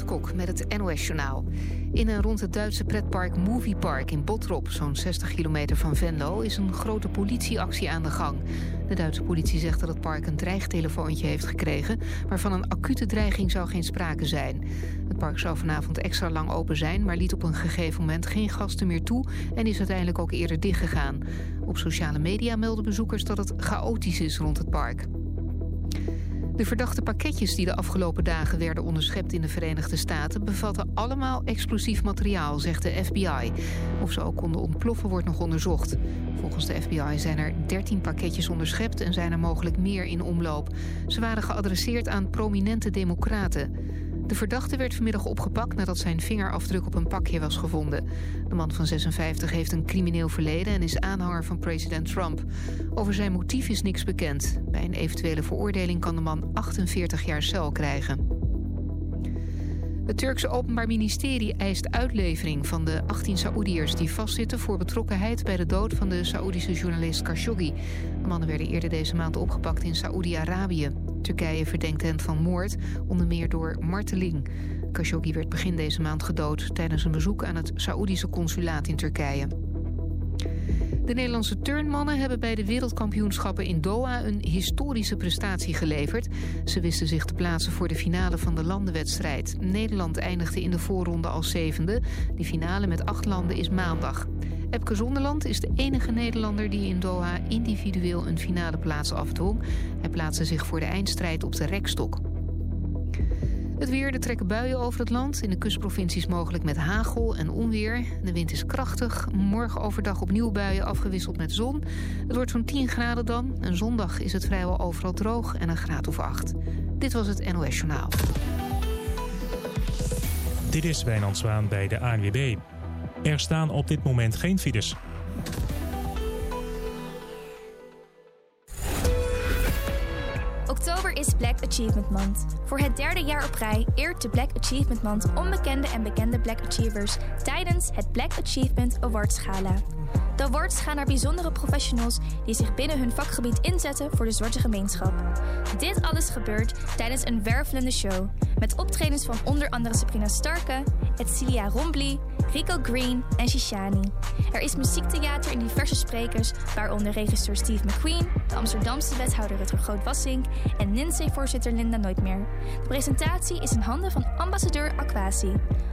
Kok met het NOS Journaal. In en rond het Duitse pretpark Moviepark in Botrop... zo'n 60 kilometer van Venlo... is een grote politieactie aan de gang. De Duitse politie zegt dat het park een dreigtelefoontje heeft gekregen... waarvan een acute dreiging zou geen sprake zijn. Het park zou vanavond extra lang open zijn... maar liet op een gegeven moment geen gasten meer toe... en is uiteindelijk ook eerder dichtgegaan. Op sociale media melden bezoekers dat het chaotisch is rond het park. De verdachte pakketjes die de afgelopen dagen werden onderschept in de Verenigde Staten bevatten allemaal explosief materiaal, zegt de FBI. Of ze ook konden ontploffen wordt nog onderzocht. Volgens de FBI zijn er 13 pakketjes onderschept en zijn er mogelijk meer in omloop. Ze waren geadresseerd aan prominente democraten. De verdachte werd vanmiddag opgepakt nadat zijn vingerafdruk op een pakje was gevonden. De man van 56 heeft een crimineel verleden en is aanhanger van president Trump. Over zijn motief is niks bekend. Bij een eventuele veroordeling kan de man 48 jaar cel krijgen. Het Turkse Openbaar Ministerie eist uitlevering van de 18 Saoediërs... die vastzitten voor betrokkenheid bij de dood van de Saoedische journalist Khashoggi. De mannen werden eerder deze maand opgepakt in Saoedi-Arabië. Turkije verdenkt hen van moord, onder meer door marteling. Khashoggi werd begin deze maand gedood... tijdens een bezoek aan het Saoedische consulaat in Turkije. De Nederlandse turnmannen hebben bij de wereldkampioenschappen in Doha een historische prestatie geleverd. Ze wisten zich te plaatsen voor de finale van de landenwedstrijd. Nederland eindigde in de voorronde als zevende. Die finale met acht landen is maandag. Epke Zonderland is de enige Nederlander die in Doha individueel een finale plaats afdwong. Hij plaatste zich voor de eindstrijd op de rekstok. Het weer, er trekken buien over het land. In de kustprovincies mogelijk met hagel en onweer. De wind is krachtig. Morgen overdag opnieuw buien afgewisseld met zon. Het wordt zo'n 10 graden dan. En zondag is het vrijwel overal droog en een graad of 8. Dit was het NOS Journaal. Dit is Wijnand Zwaan bij de ANWB. Er staan op dit moment geen files. Is Black Achievement Month. Voor het derde jaar op rij eert de Black Achievement Month onbekende en bekende Black Achievers tijdens het Black Achievement Awards Gala. De awards gaan naar bijzondere professionals die zich binnen hun vakgebied inzetten voor de zwarte gemeenschap. Dit alles gebeurt tijdens een wervelende show met optredens van onder andere Sabrina Starke, Edcilia Rombly, Rico Green en Shishani. Er is muziektheater in diverse sprekers, waaronder regisseur Steve McQueen, de Amsterdamse wethouder Rutger Groot-Wassink en NINSE-voorzitter Linda Nooitmeer. De presentatie is in handen van ambassadeur Aquasi.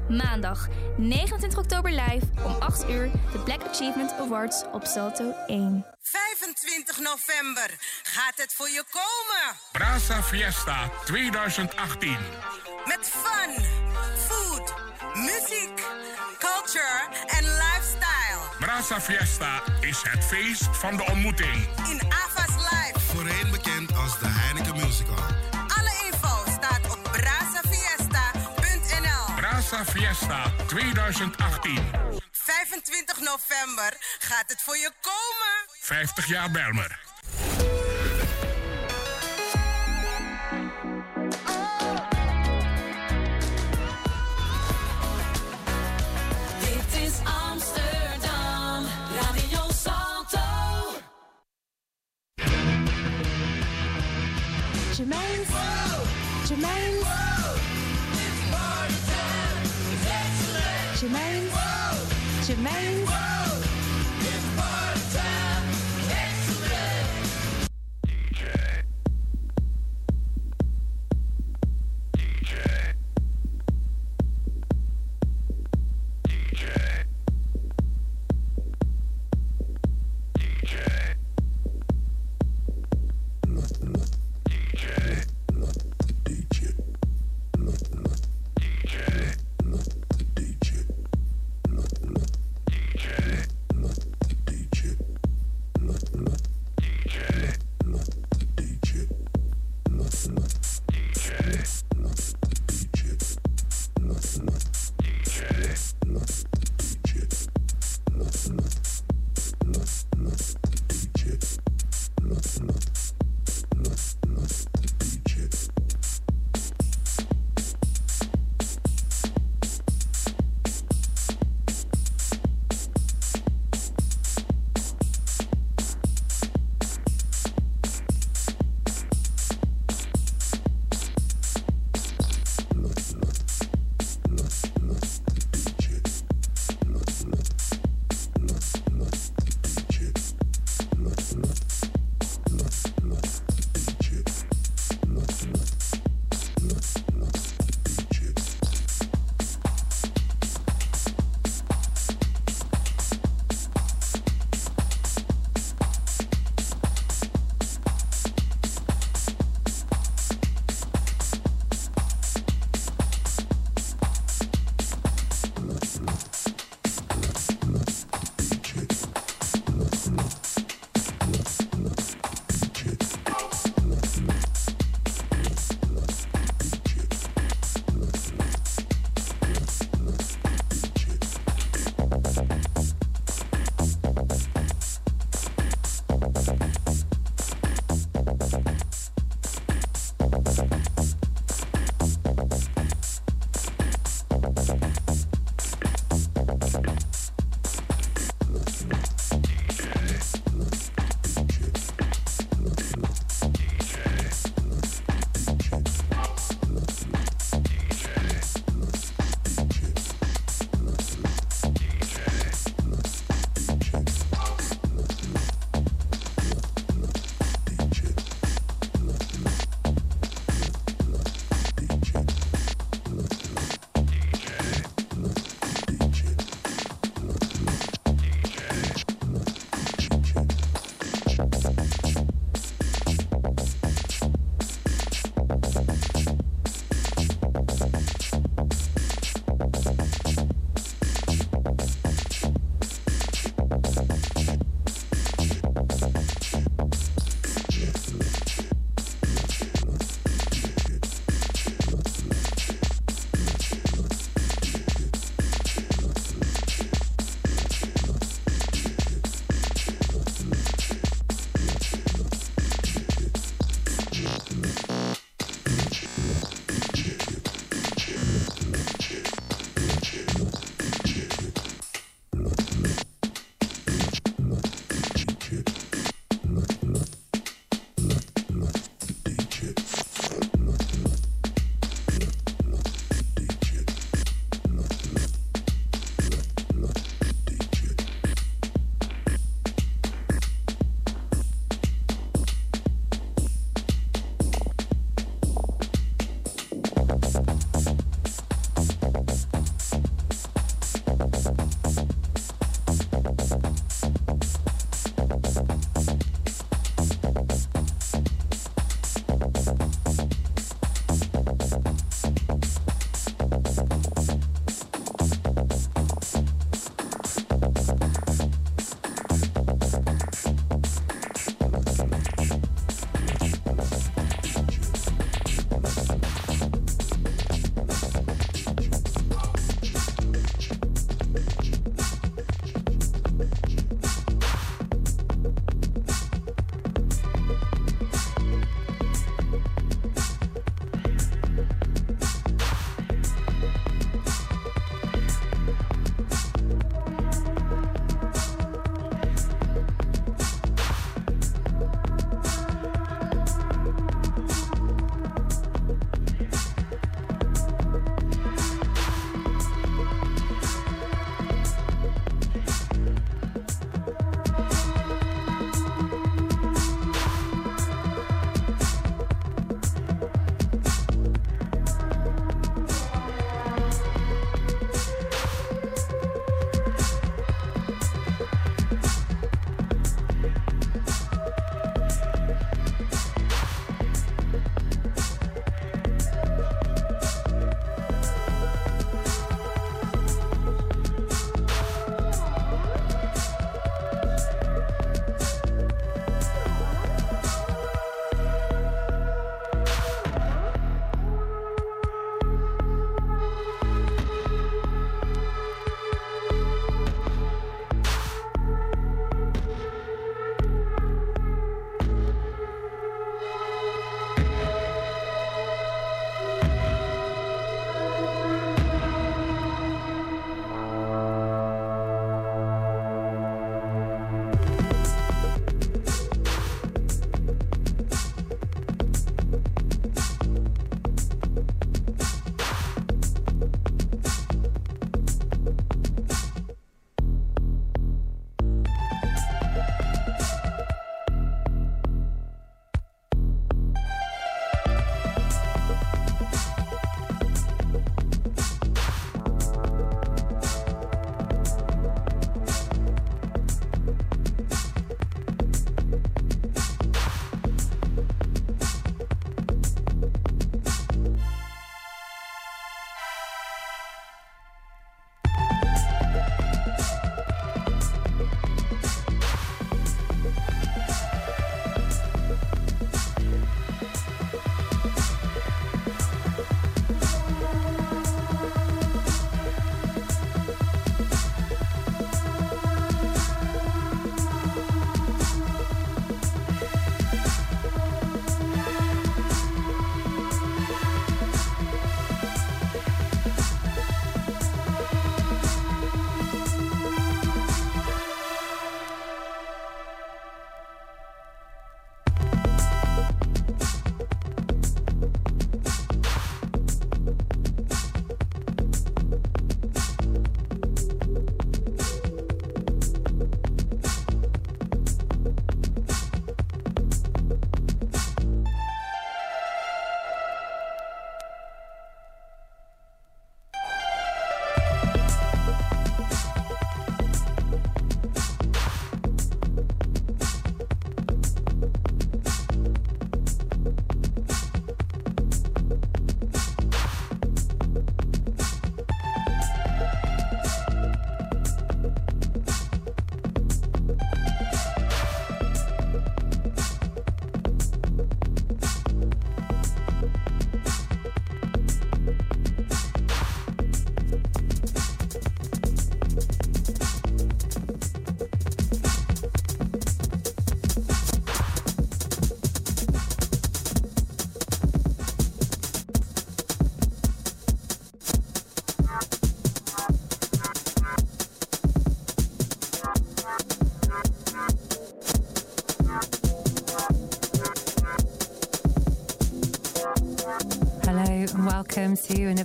Maandag 29 oktober live om 8 uur de Black Achievement Awards op Salto 1. 25 november gaat het voor je komen. Brasa Fiesta 2018. Met fun, food, muziek, culture en lifestyle. Brasa Fiesta is het feest van de ontmoeting. In Ava's Live. Voorheen bekend als de Heineken Musical. Alle info staat op brasafiesta.nl. Brasa Fiesta 2018. 25 november gaat het voor je komen. 50 jaar Belmer. Dit is Amsterdam, Radio Salto. Jermaine's, Jermaine's, Jermaine's, Jermaine's.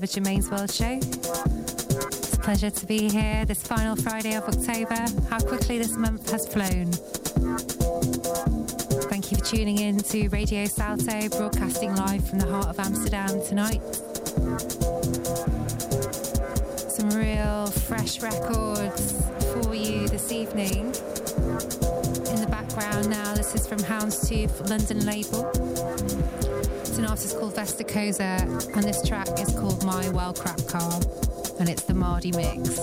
Another Germaine's World show. It's a pleasure to be here this final Friday of October. How quickly this month has flown. Thank you for tuning in to Radio Salto, broadcasting live from the heart of Amsterdam tonight. Some real fresh records for you this evening. In the background now, this is from Houndstooth London label. An artist called Vesta Koza, and this track is called My Well Crap Car, and it's the Mardy mix.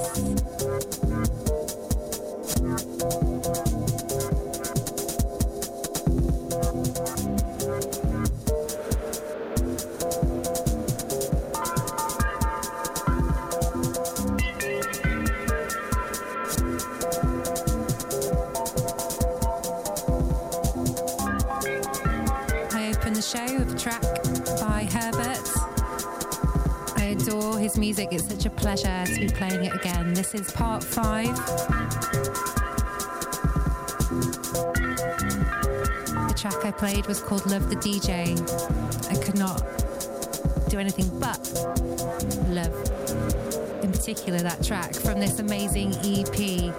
Adore his music. It's such a pleasure to be playing it again. This is part five. The track I played was called Love the DJ. I could not do anything but love, in particular, that track from this amazing EP.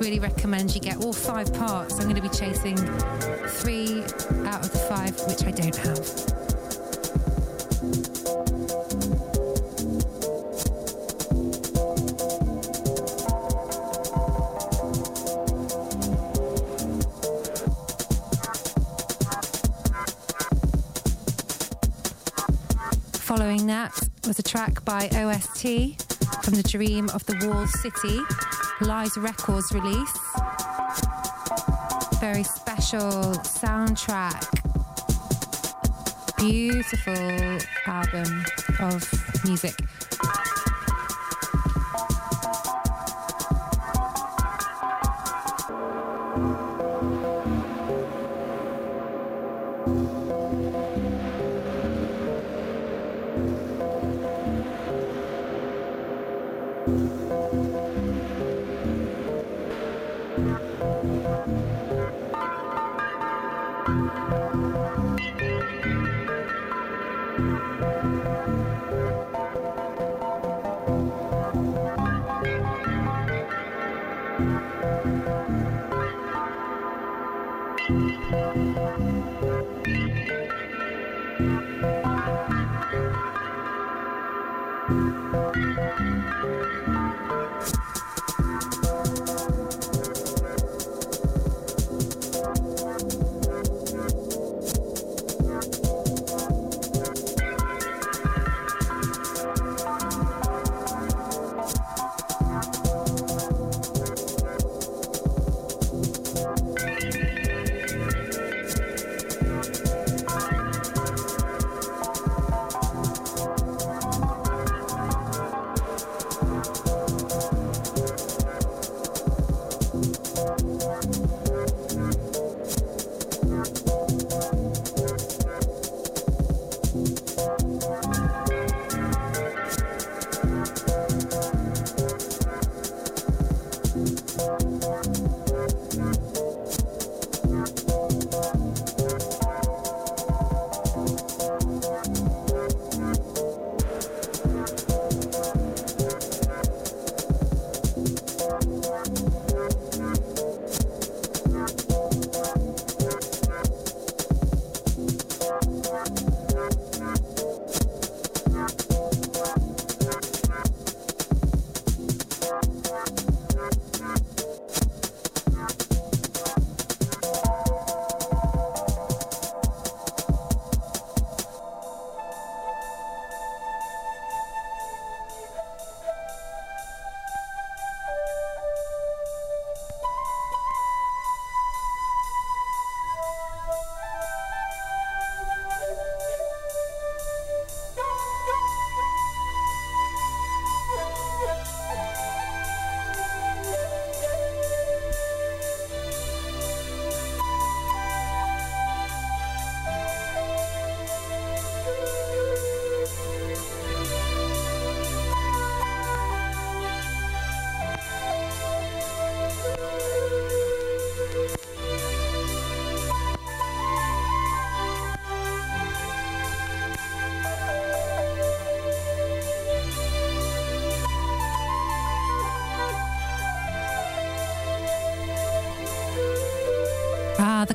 Really recommend you get all five parts. I'm going to be chasing three out of the five, which I don't have. Track by OST from the Dream of the Wall City, Lies Records release. Very special soundtrack. Beautiful album of music.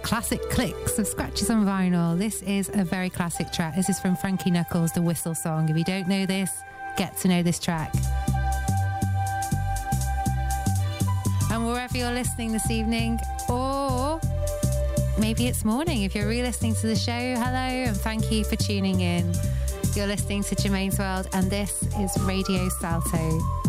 Classic clicks of scratches on vinyl. This is a very classic track. This is from Frankie Knuckles, the whistle song. If you don't know this, get to know this track. And wherever you're listening this evening, or maybe it's morning, if you're re listening to the show, hello and thank you for tuning in. You're listening to Germaine's World, and this is Radio Salto.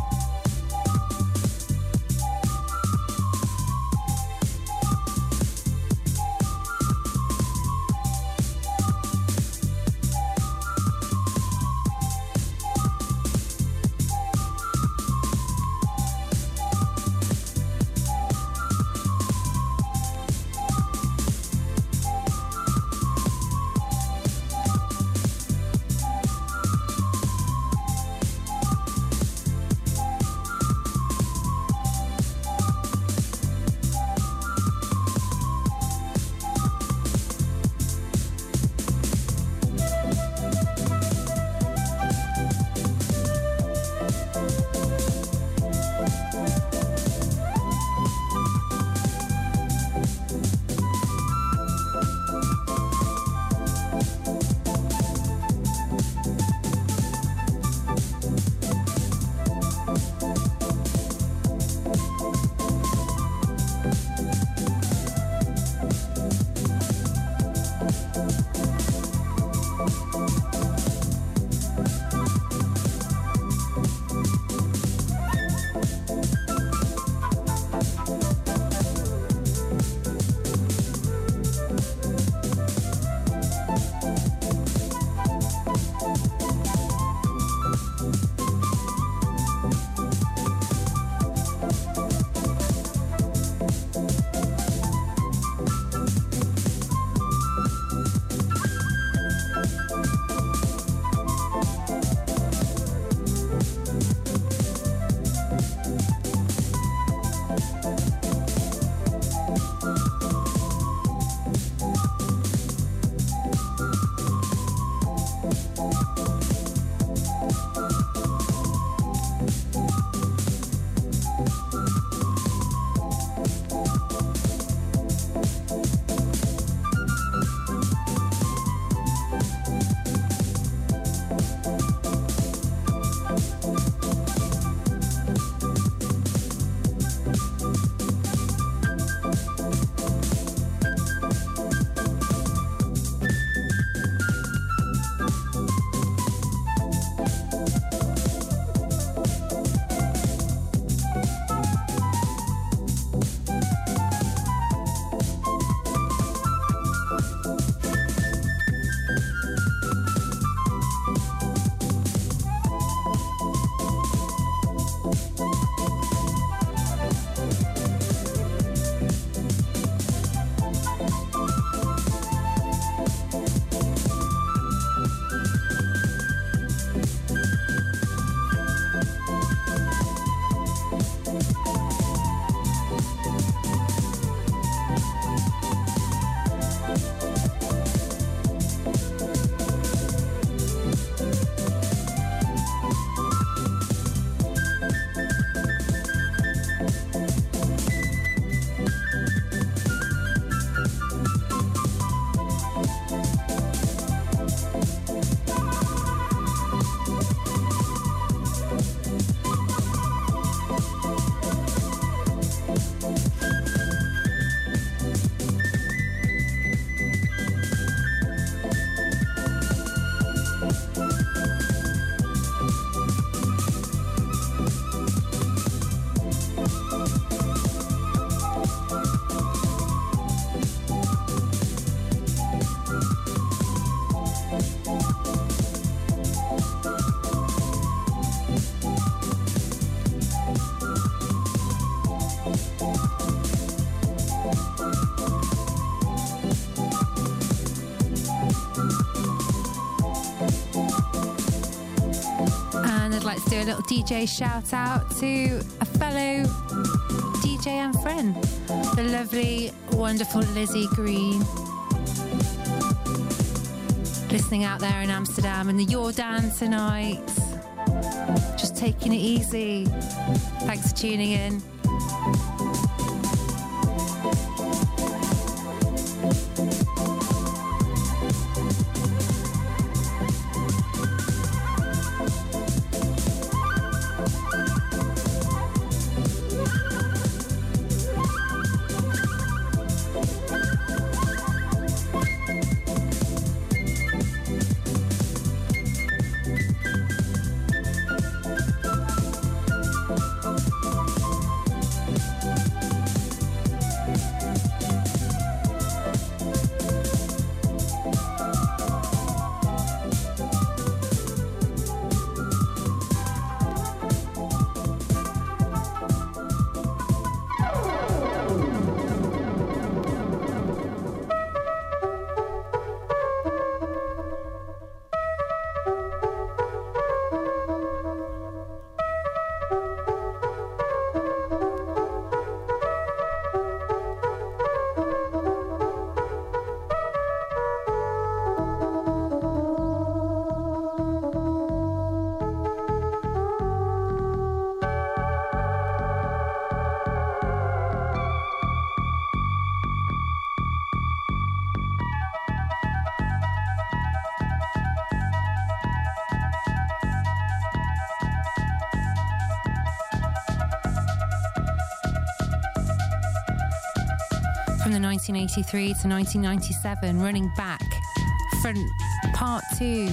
Little DJ shout out to a fellow DJ and friend, the lovely, wonderful Lizzie Green. Listening out there in Amsterdam in the Jordaan tonight. Just taking it easy. Thanks for tuning in. From the 1983 to 1997, running back for part two.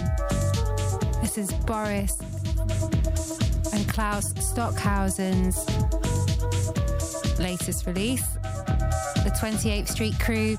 This is Boris and Klaus Stockhausen's latest release, the 28th Street Crew.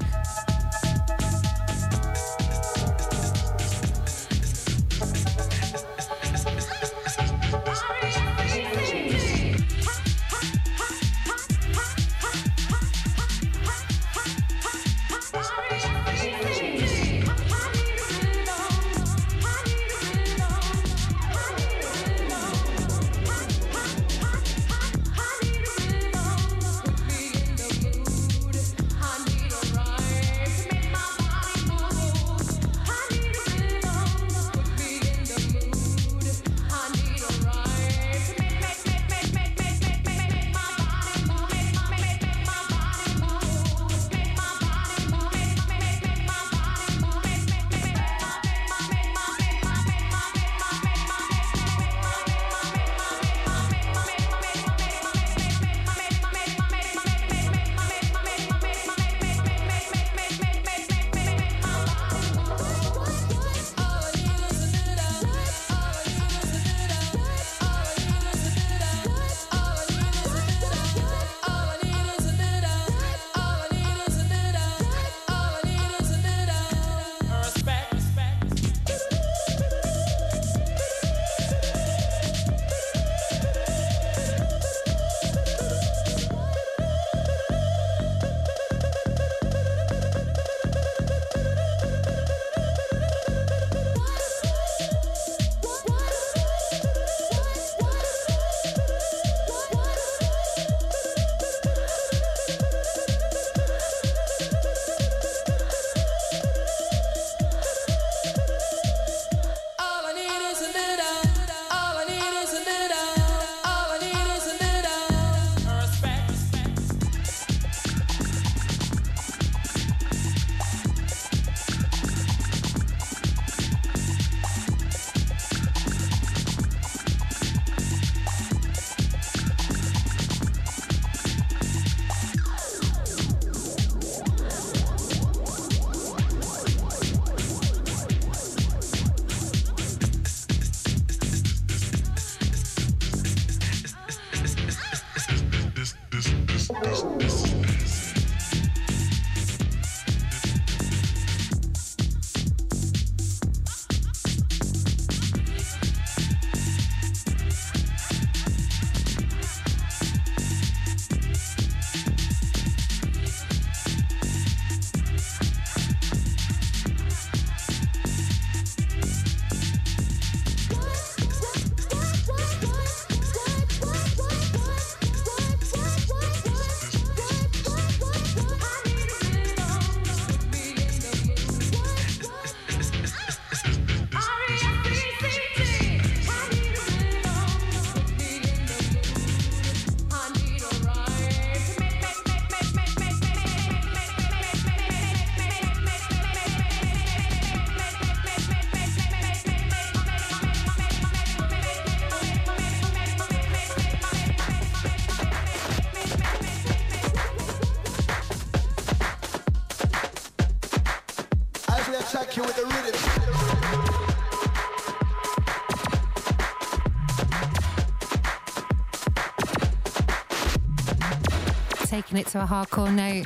Taking it to a hardcore note.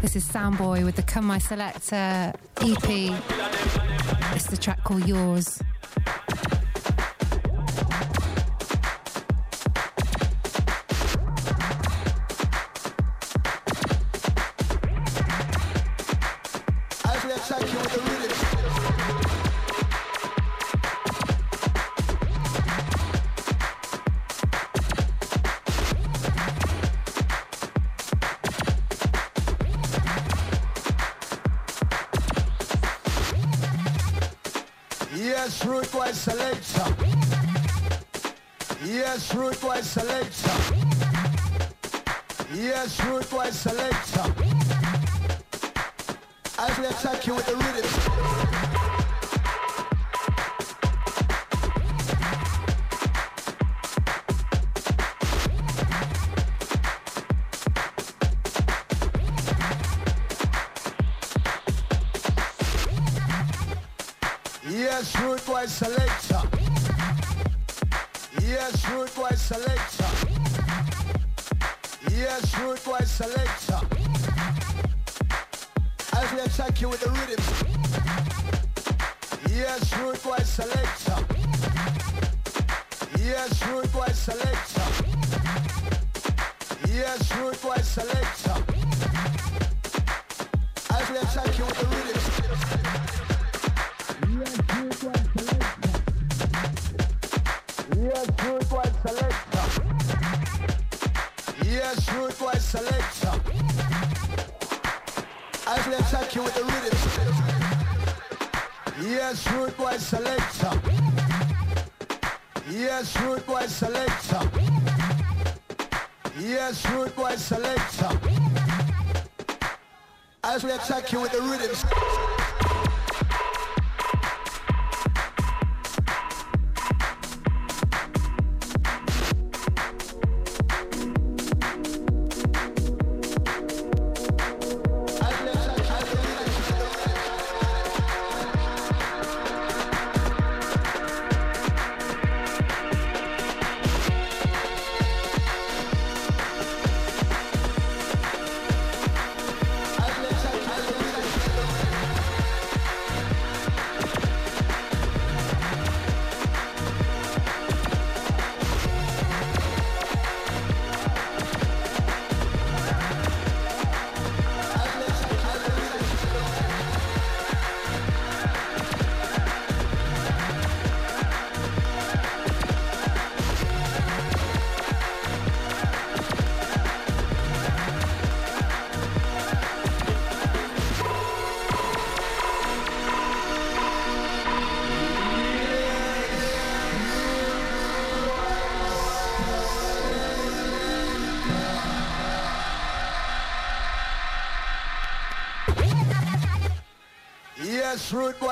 This is Soundboy with the Come My Selector EP. It's the track called Yours. boy selector. Yes, rude boy selector. Yes, rude boy selector. As we attack you with the rhythms.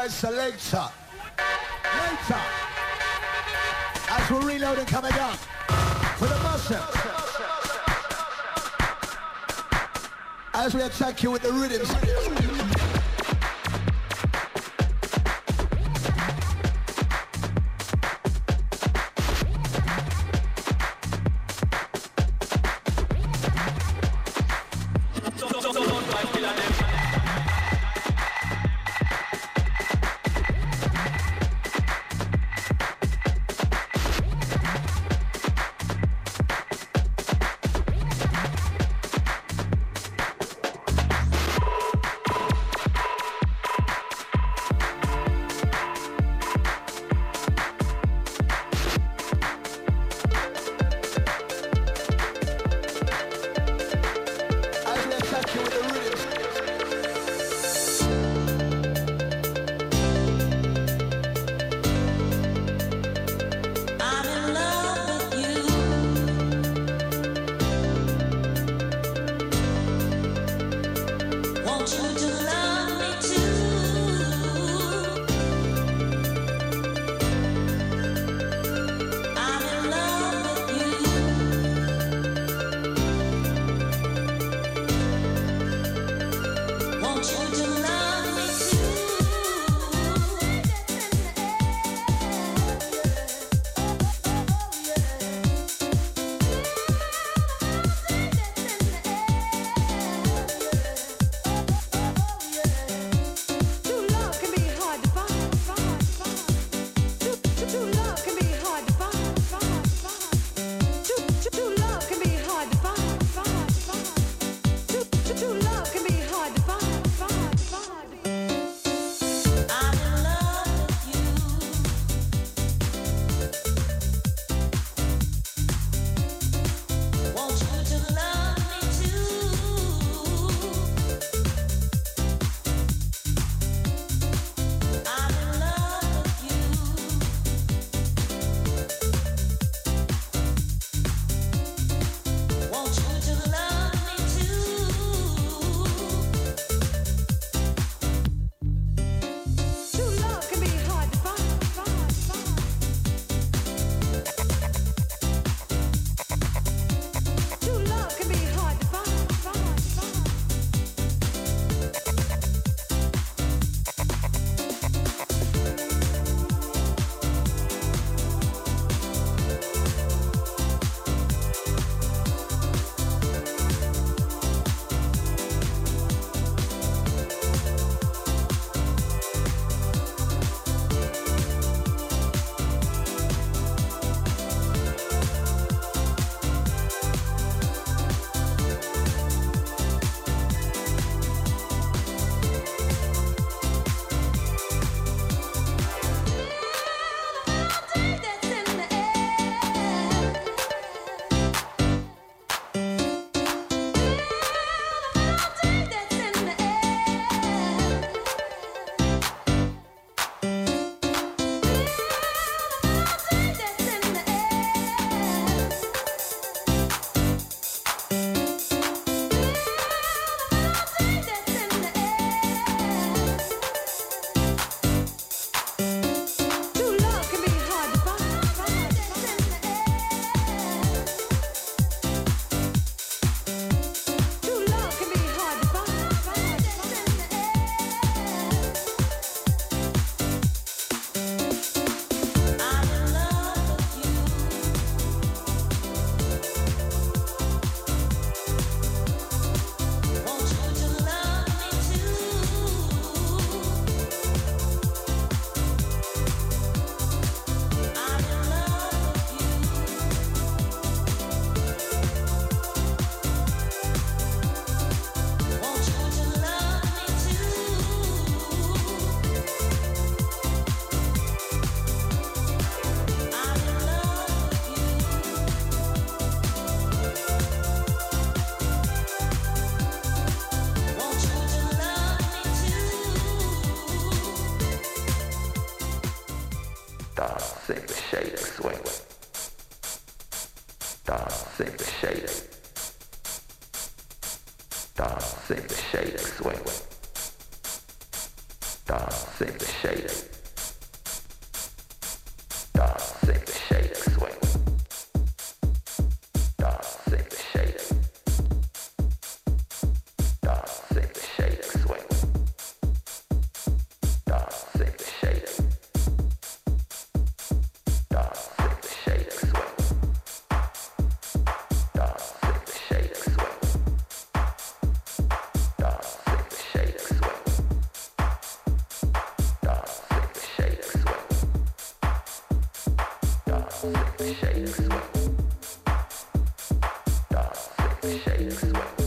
guys to later. Later. As we're reloading, coming up for the muscle. As we attack you with the rhythms. Quite a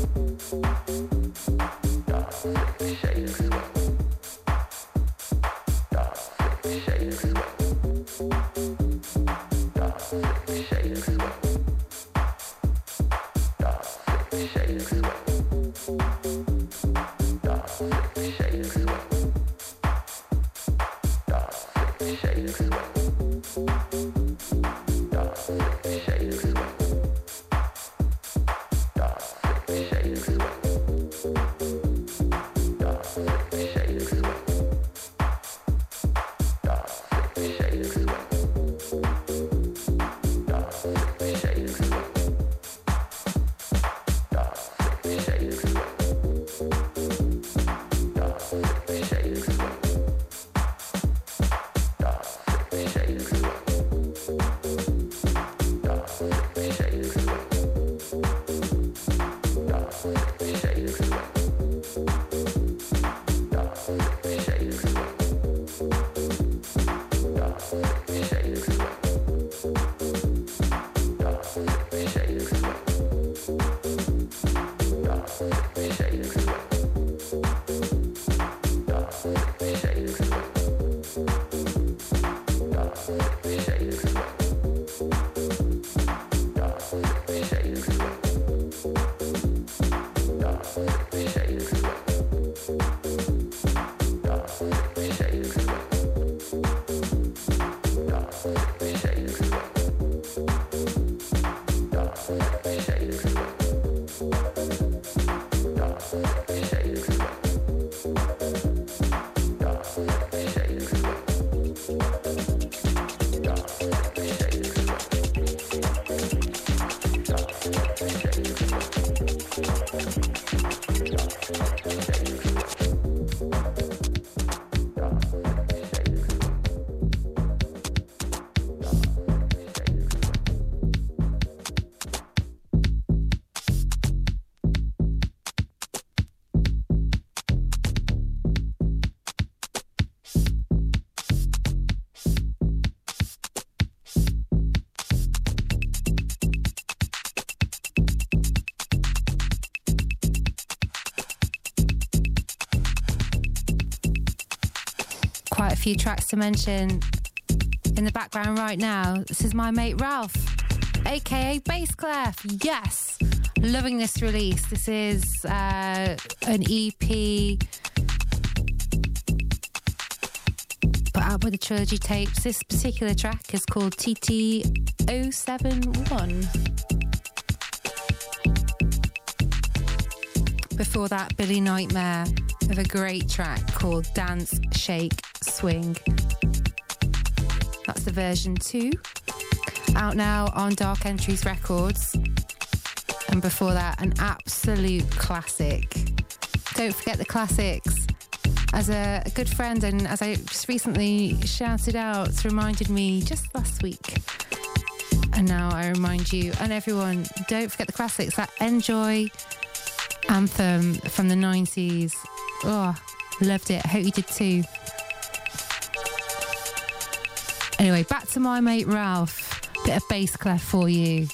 few tracks to mention in the background right now. This is my mate Ralph, aka Bass Clef. Yes, loving this release. This is uh, an EP put out by the Trilogy Tapes. This particular track is called TT071. Before that, Billy Nightmare with a great track called Dance, Shake, Swing. That's the version two. Out now on Dark Entries Records. And before that, an absolute classic. Don't forget the classics. As a, a good friend, and as I just recently shouted out, reminded me just last week. And now I remind you and everyone, don't forget the classics. That Enjoy anthem from the 90s. Oh, loved it. Hope you did too. Anyway, back to my mate Ralph. Bit of bass clef for you.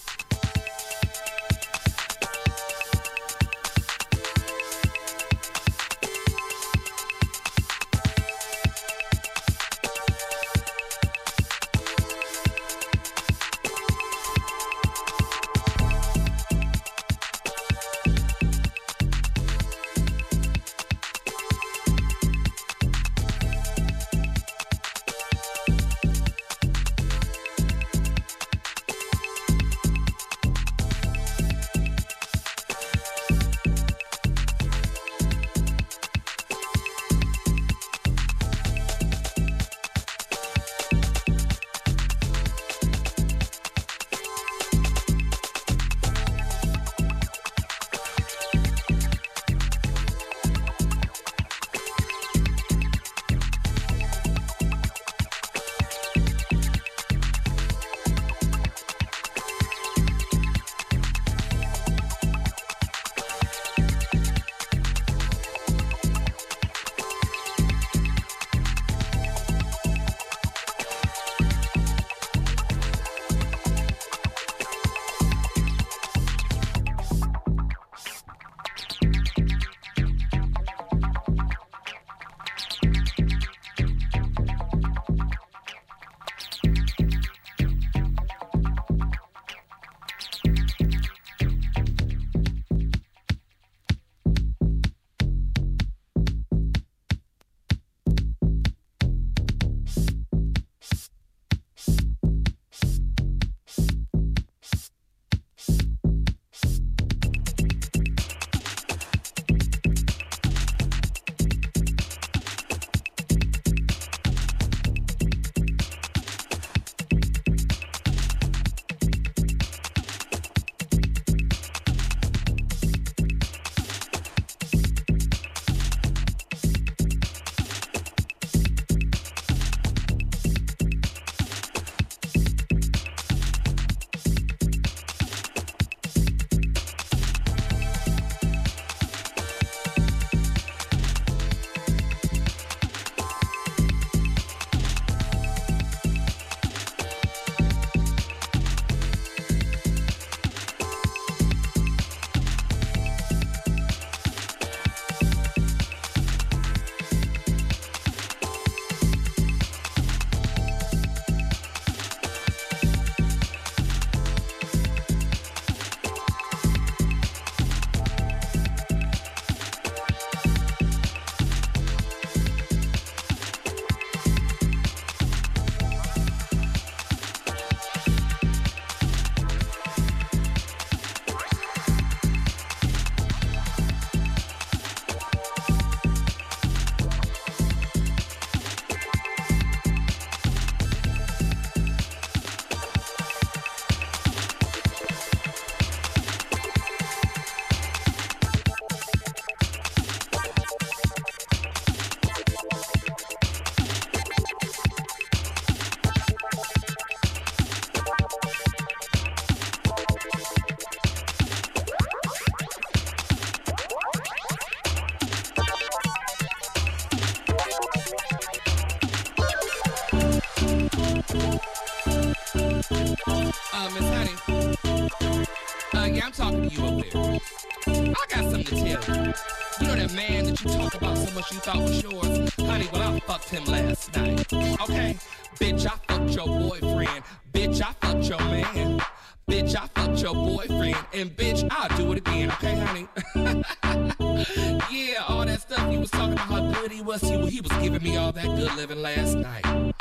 You know that man that you talk about so much you thought was yours? Honey, well, I fucked him last night. Okay? Bitch, I fucked your boyfriend. Bitch, I fucked your man. Bitch, I fucked your boyfriend. And bitch, I'll do it again. Okay, honey? yeah, all that stuff you was talking about how good he was. you. he was giving me all that good living last night.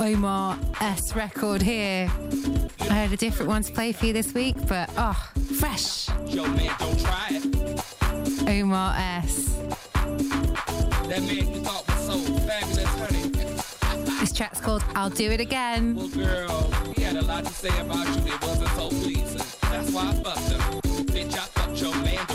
Omar S record here. I had a different one to play for you this week, but oh, fresh. Yo, man, don't try it. Omar S. That man thought was so fabulous, honey. this track's called I'll Do It Again. Well, girl, he had a lot to say about you wasn't so pleasing. That's why I fucked him. Bitch, I fucked your man,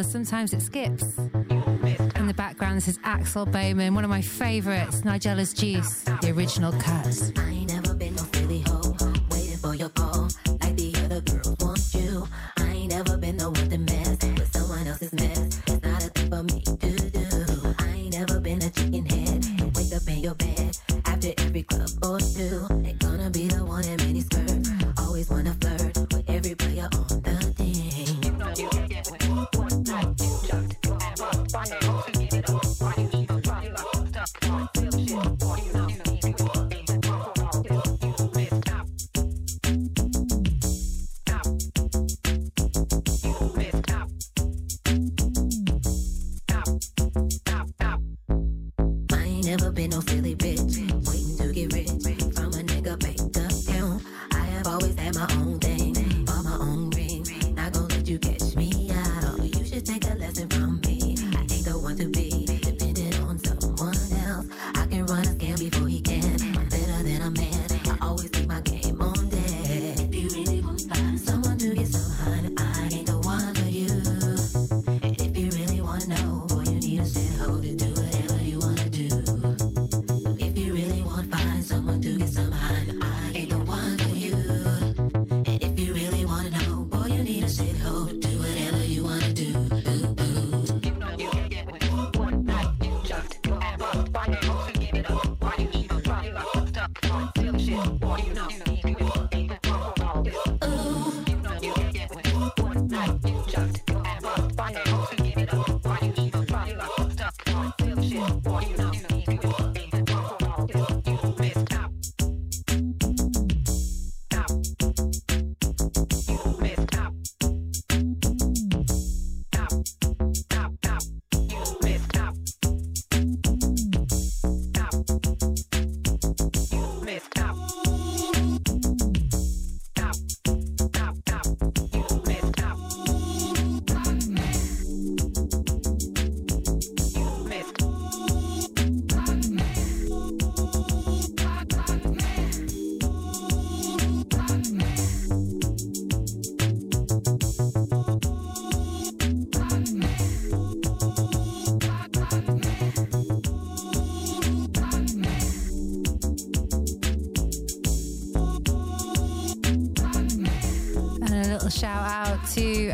as sometimes it skips. In the background, this is Axel Boman, one of my favourites, Nigella's Juice, the original cut.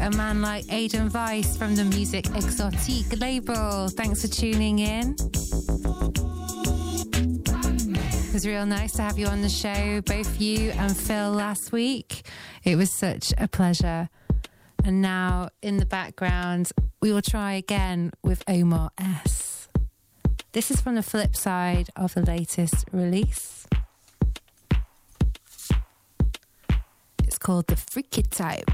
a man like Aidan Weiss from the Music Exotique label. Thanks for tuning in. It was real nice to have you on the show, both you and Phil last week. It was such a pleasure. And now in the background, we will try again with Omar S. This is from the flip side of the latest release. It's called The Freaky Type.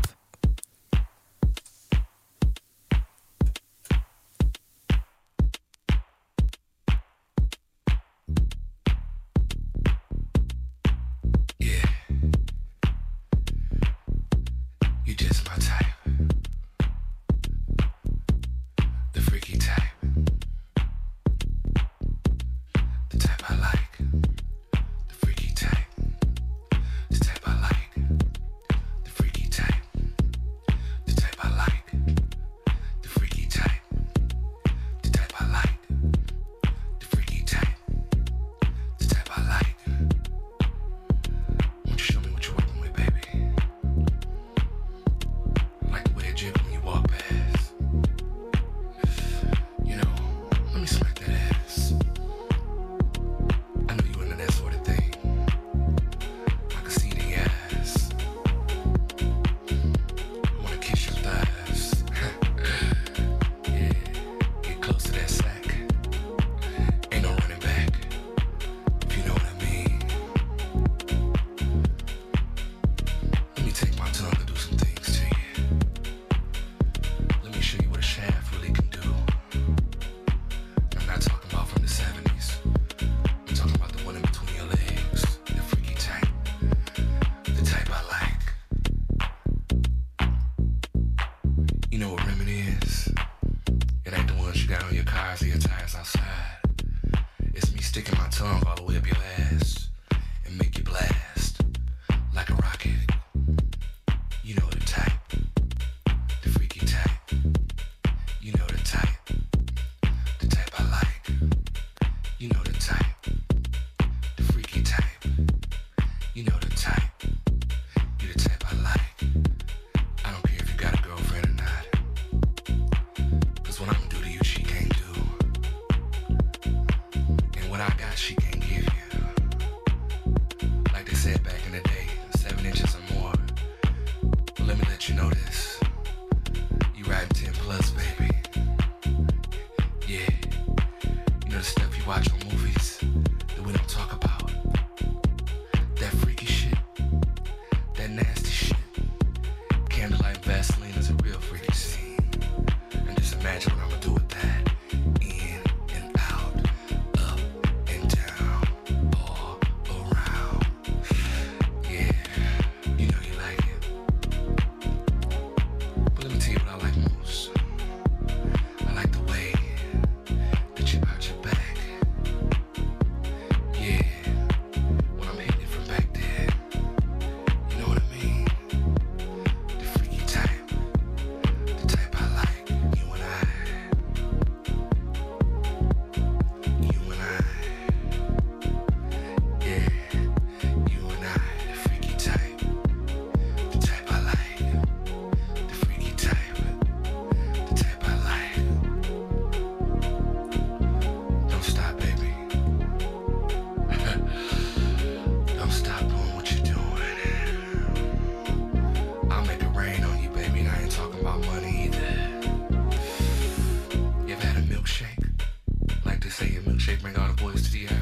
milkshake, make all the boys to the yard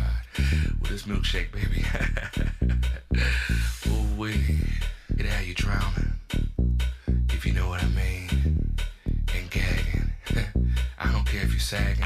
with this milkshake, baby. Ooh we it had you drowning, if you know what I mean, and gagging. I don't care if you're sagging.